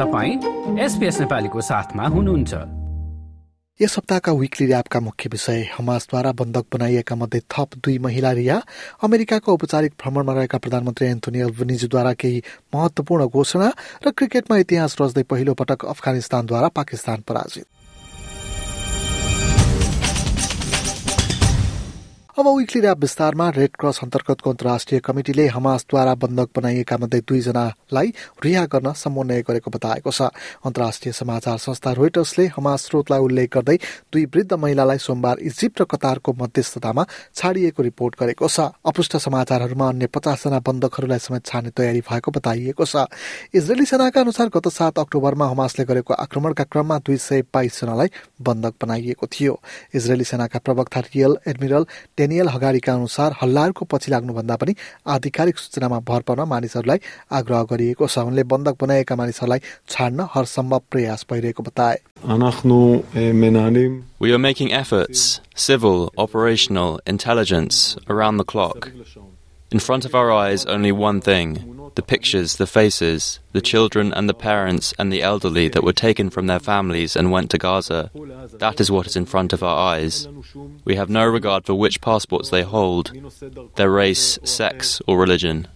तपाईँ एसपिएस नेपालीको साथमा हुनुहुन्छ। यस हप्ताका विकली ऱ्यापका मुख्य विषय हमासद्वारा बन्धक बनाइएका मध्ये थप दुई महिला रिया अमेरिकाको औपचारिक भ्रमणमा रहेका प्रधानमन्त्री एन्थोनी अल्बनिजद्वारा केही महत्वपूर्ण घोषणा र क्रिकेटमा इतिहास रच्दै पहिलो पटक अफगानिस्तानद्वारा पाकिस्तान पराजित। अब विकली ऱ्याप विस्तारमा रेड क्रस अन्तर्गतको अन्तर्राष्ट्रिय कमिटिले हमासद्वारा बन्धक बनाइएका मध्ये दुईजनालाई रिहा गर्न समन्वय गरेको बताएको छ। अन्तर्राष्ट्रिय समाचार संस्था रोइटर्सले हमास स्रोतलाई उल्लेख गर्दै दुई वृद्ध महिलालाई सोमबार इजिप्ट र कतारको मध्यस्थतामा छाडिएको रिपोर्ट गरेको छ। अपुष्ट समाचारहरूमा अन्य पचासजना बन्धकहरूलाई समेत छाड्ने तयारी भएको बताइएको छ। इजरायली सेनाका अनुसार गत सात अक्टोबरमा हमासले गरेको आक्रमणका क्रममा दुई सय बाइसजनालाई बन्धक बनाइएको थियो। इजरायली सेनाका प्रवक्ता रियल एडमिरल डेनियल हगारीका अनुसार हल्लाहरूको पछि लाग्नुभन्दा पनि आधिकारिक सूचनामा भर पर्न मानिसहरूलाई आग्रह गरिएको छ। उनले बन्धक बनाएका मानिसहरूलाई छाड्न हरसम्भव प्रयास भइरहेको बताए। We are making efforts, civil, operational, intelligence, around the clock. In front of our eyes, only one thing the pictures, the faces, the children and the parents and the elderly that were taken from their families and went to Gaza. That is what is in front of our eyes. We have no regard for which passports they hold, their race, sex, or religion.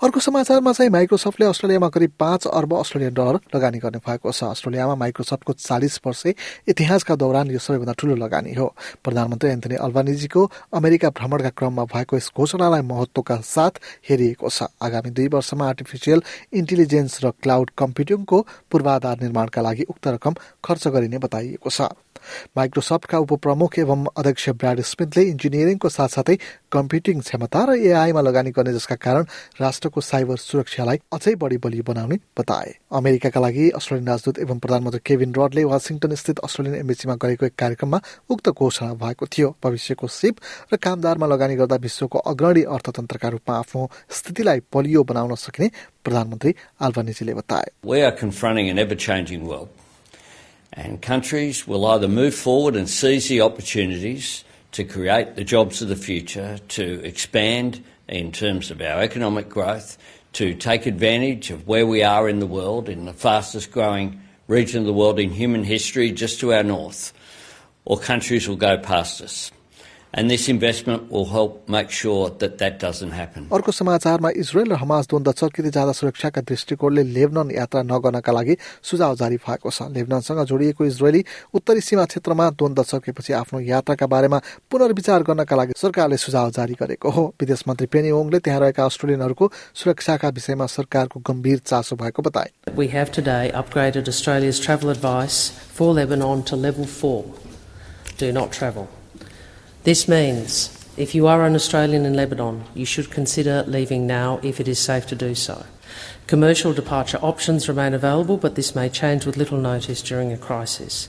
अर्को समाचारमा चाहिँ माइक्रोसफ्टले अस्ट्रेलियामा करिब पाँच अर्ब Australian dollar लगानी गर्ने भएको छ। अस्ट्रेलियामा माइक्रोसफ्टको चालिस वर्ष इतिहासका दौरान यो सबैभन्दा ठूलो लगानी हो। प्रधानमन्त्री एन्थनी अल्बानिजीको अमेरिका भ्रमणका क्रममा भएको यस घोषणालाई महत्वका साथ हेरिएको छ। आगामी दुई वर्षमा आर्टिफिसियल इन्टेलिजेन्स र क्लाउड कम्प्युटिङको पूर्वाधार निर्माणका लागि उक्त रकम खर्च गरिने बताइएको छ। माइक्रोसफ्टका उपप्रमुख एवं अध्यक्ष ब्राड स्मिथले इन्जिनियरिङको साथसाथै कम्प्युटिङ क्षमता र एआईमा लगानी गर्ने जसका कारण राष्ट्रको साइबर सुरक्षालाई अझै बढी बलियो बनाउने बताए अमेरिकाका लागि अस्ट्रेलियन राजदूत एवं प्रधानमन्त्री केभिन रडले वासिङटन स्थित अस्ट्रेलियन एम्बेसीमा गरेको एक कार्यक्रममा उक्त घोषणा भएको थियो भविष्यको सिप र कामदारमा लगानी गर्दा विश्वको अग्रणी अर्थतन्त्रका रूपमा आफ्नो स्थितिलाई बलियो बनाउन सकिने प्रधानमन्त्री आल्बानिजीले बताए. And countries will either move forward and seize the opportunities to create the jobs of the future, to expand in terms of our economic growth, to take advantage of where we are in the world, in the fastest growing region of the world in human history, just to our north, or countries will go past us. अर्को समाचारमा Israel र Hamas द्वन्द चर्किँदै जाँदा सुरक्षाका दृष्टिकोणले Lebanon यात्रा नगर्नका लागि सुझाव जारी भएको छ। लेबननसँग जोडिएको इजरायली उत्तरी सीमा क्षेत्रमा द्वन्द चर्केपछि आफ्नो यात्राका बारेमा पुनर्विचार गर्नका लागि सरकारले सुझाव जारी गरेको हो। विदेश मन्त्री पेनी ओङले त्यहाँ रहेका अस्ट्रेलियनहरूको सुरक्षाका विषयमा सरकारको गम्भीर चासो भएको बताए। This means if you are an Australian in Lebanon, you should consider leaving now if it is safe to do so. Commercial departure options remain available, but this may change with little notice during a crisis.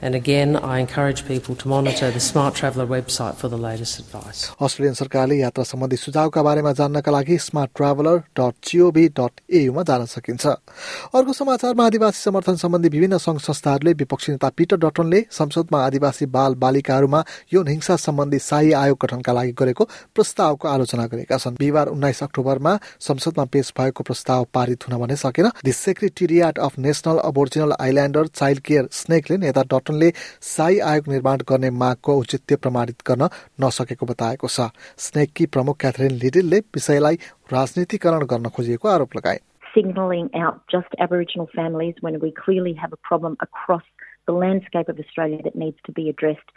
And again, I encourage people to monitor the Smart Traveller website for the latest advice. Australian सरकारले यात्रा सम्बन्धी सुझावका बारेमा जान्नका लागि smart dot dot एयुमा जान सकिन्छ अर्को समाचारमा आदिवासी समर्थन सम्बन्धी विभिन्न संघ संस्थाहरूले विपक्षी नेता पिटर डटनले संसदमा आदिवासी बाल बालिकाहरूमा यौन हिंसा सम्बन्धी शाही आयोग गठनका लागि गरेको प्रस्तावको आलोचना गरेका छन् बिहिबार उन्नाइस अक्टोबरमा संसदमा पेश भएको प्रस्ताव पारित हुन भने सकेन the Secretariat of National Aboriginal Islander Child Care स्नेकले नेता डटनले शाही आयोग निर्माण गर्ने मागको औचित्य प्रमाणित गर्न नसकेको बताएको छ स्नेककी प्रमुख क्याथरिन लिडिलले विषयलाई राजनीतिकरण गर्न खोजिएको आरोप लगाए signalling out just Aboriginal families when we clearly have a problem across the landscape of Australia that needs to be addressed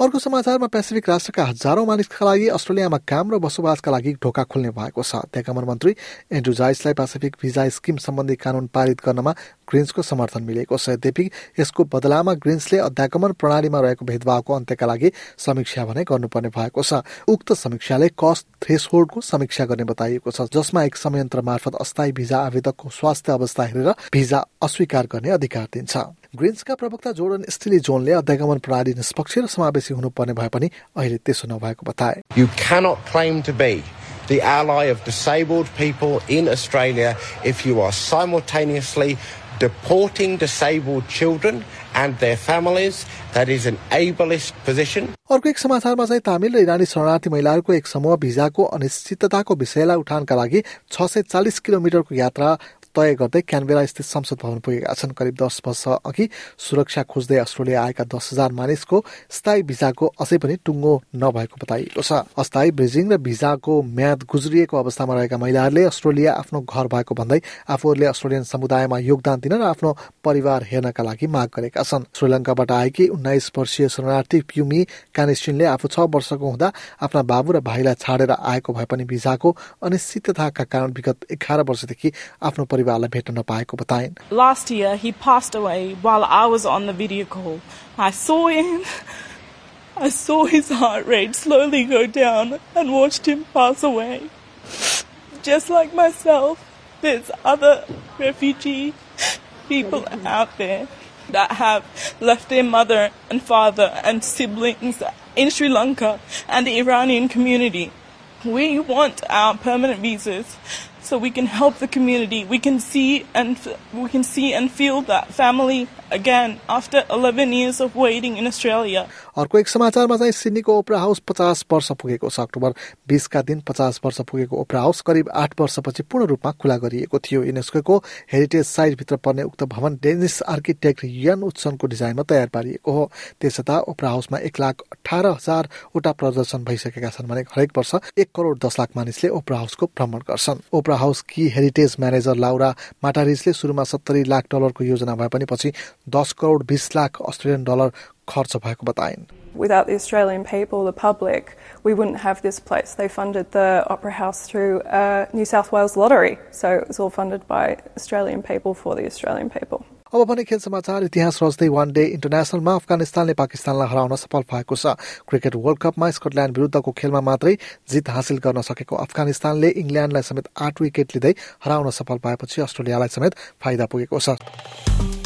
अर्को समाचारमा पेसिफिक राष्ट्रका हजारौं मानिसका लागि अस्ट्रेलियामा काम र बसोबासका लागि ढोका खोल्ने भएको छ। त्यहाँका मन्त्री एन्ड्रु जाइसलाई पेसिफिक भिजा स्किम सम्बन्धी कानून पारित गर्नमा ग्रिन्सको समर्थन मिलेको छ। यद्यपि यसको बदलामा ग्रिन्सले अध्यागमन प्रणालीमा रहेको भेदभावको अन्त्यका लागि समीक्षा भने गर्नुपर्ने भएको छ। उक्त समीक्षाले कस्ट थ्रेसहोल्डको समीक्षा गर्ने बताइएको छ जसमा एक संयन्त्र मार्फत अस्थायी भिजा आवेदकको स्वास्थ्य अवस्था हेरेर भिजा अस्वीकार गर्ने अधिकार दिन्छ। ग्रिन्सका प्रवक्ता जोर्डन स्टिली जोनले अध्यागमन प्रणाली निष्पक्ष र समावेशी हुनुपर्ने भए पनि अहिले त्यसो नभएको बताए। You cannot claim to be the ally of disabled people in Australia if you are simultaneously deporting disabled children and their families. That is an ableist position. अर्को एक समाचारमा चाहिँ तामिल र इरानी शरणार्थी महिलाहरूको एक समूह भिजाको अनिश्चितताको विषयलाई उठानका लागि छ सय चालिस किलोमिटरको यात्रा तय गर्दै क्यानबेरा स्थित संसद भवन पुगेका छन्। करिब दस वर्ष अघि सुरक्षा खोज्दै अस्ट्रेलिया आएका दस हजार मानिसको स्थायी भिजाको अझै पनि टुङ्गो नभएको बताइएको छ। अस्थायी ब्रिजिङ र भिजाको म्याद गुज्रिएको अवस्थामा रहेका महिलाहरूले अस्ट्रेलिया आफ्नो घर भएको भन्दै आफूहरूले अस्ट्रेलियन समुदायमा योगदान दिन र आफ्नो परिवार हेर्नका लागि माग गरेका छन्। श्रीलङ्काबाट आएकी उन्नाइस वर्षीय शरणार्थी प्युमी कानिस्टिनले आफू छ वर्षको हुँदा आफ्ना बाबु र भाइलाई छाडेर आएको भए पनि भिजाको अनिश्चितताका कारण विगत एघार वर्षदेखि आफ्नो परिवारलाई भेट्न नपाएको बताइन् Last year he passed away while I was on the video call. I saw him. I saw his heart rate slowly go down and watched him pass away. Just like myself, there's other refugee people out there that have left their mother and father and siblings in Sri Lanka and the Iranian community. We want our permanent visas so we can help the community. We can see and we can see and feel that family again after 11 years of waiting in Australia. अर्को एक समाचारमा चाहिँ सिडनीको opera house पचास वर्ष पुगेको छ। October बिसका दिन पचास वर्ष पुगेको ओपरा हाउस करिब आठ वर्षपछि पूर्ण रूपमा खुला गरिएको थियो। युनेस्को हेरिटेज साइटभित्र पर्ने उक्त भवन डेनिस आर्किटेक्ट यन उत्सनको डिजाइनमा तयार पारिएको हो। त्यसता ओपरा हाउसमा एक लाख अठार हजारवटा प्रदर्शन भइसकेका छन् भने हरेक वर्ष एक करोड दस लाख मानिसले ओपरा हाउसको भ्रमण गर्छन्। ओपरा हाउस कि हेरिटेज म्यानेजर लाउरा माटारिजले सुरुमा सत्तरी लाख डलरको योजना भए पनि पछि दस करोड बिस लाख अस्ट्रेलियन डलर खर्च भएको बताइन् Without the Australian people, the public, we wouldn't have this place. They funded the Opera House through a New South Wales lottery, so it was all funded by Australian people for the Australian people. अब भने खेल समाचार इतिहास रच्दै one day इन्टरनेसनलमा अफगानिस्तानले पाकिस्तानलाई हराउन सफल भएको छ cricket world कपमा Scotland विरुद्धको खेलमा मात्रै जित हासिल गर्न सकेको अफगानिस्तानले इङ्ल्याण्डलाई समेत आठ विकेट लिँदै हराउन सफल पाएपछि अस्ट्रेलियालाई समेत फाइदा पुगेको छ